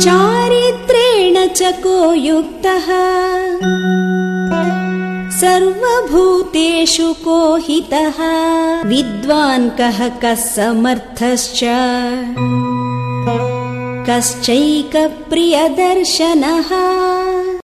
चारित्रेण च को युक्तः सर्वभूतेषु को हितः विद्वान् कः कः समर्थश्च। कश्चैकप्रियदर्शनः।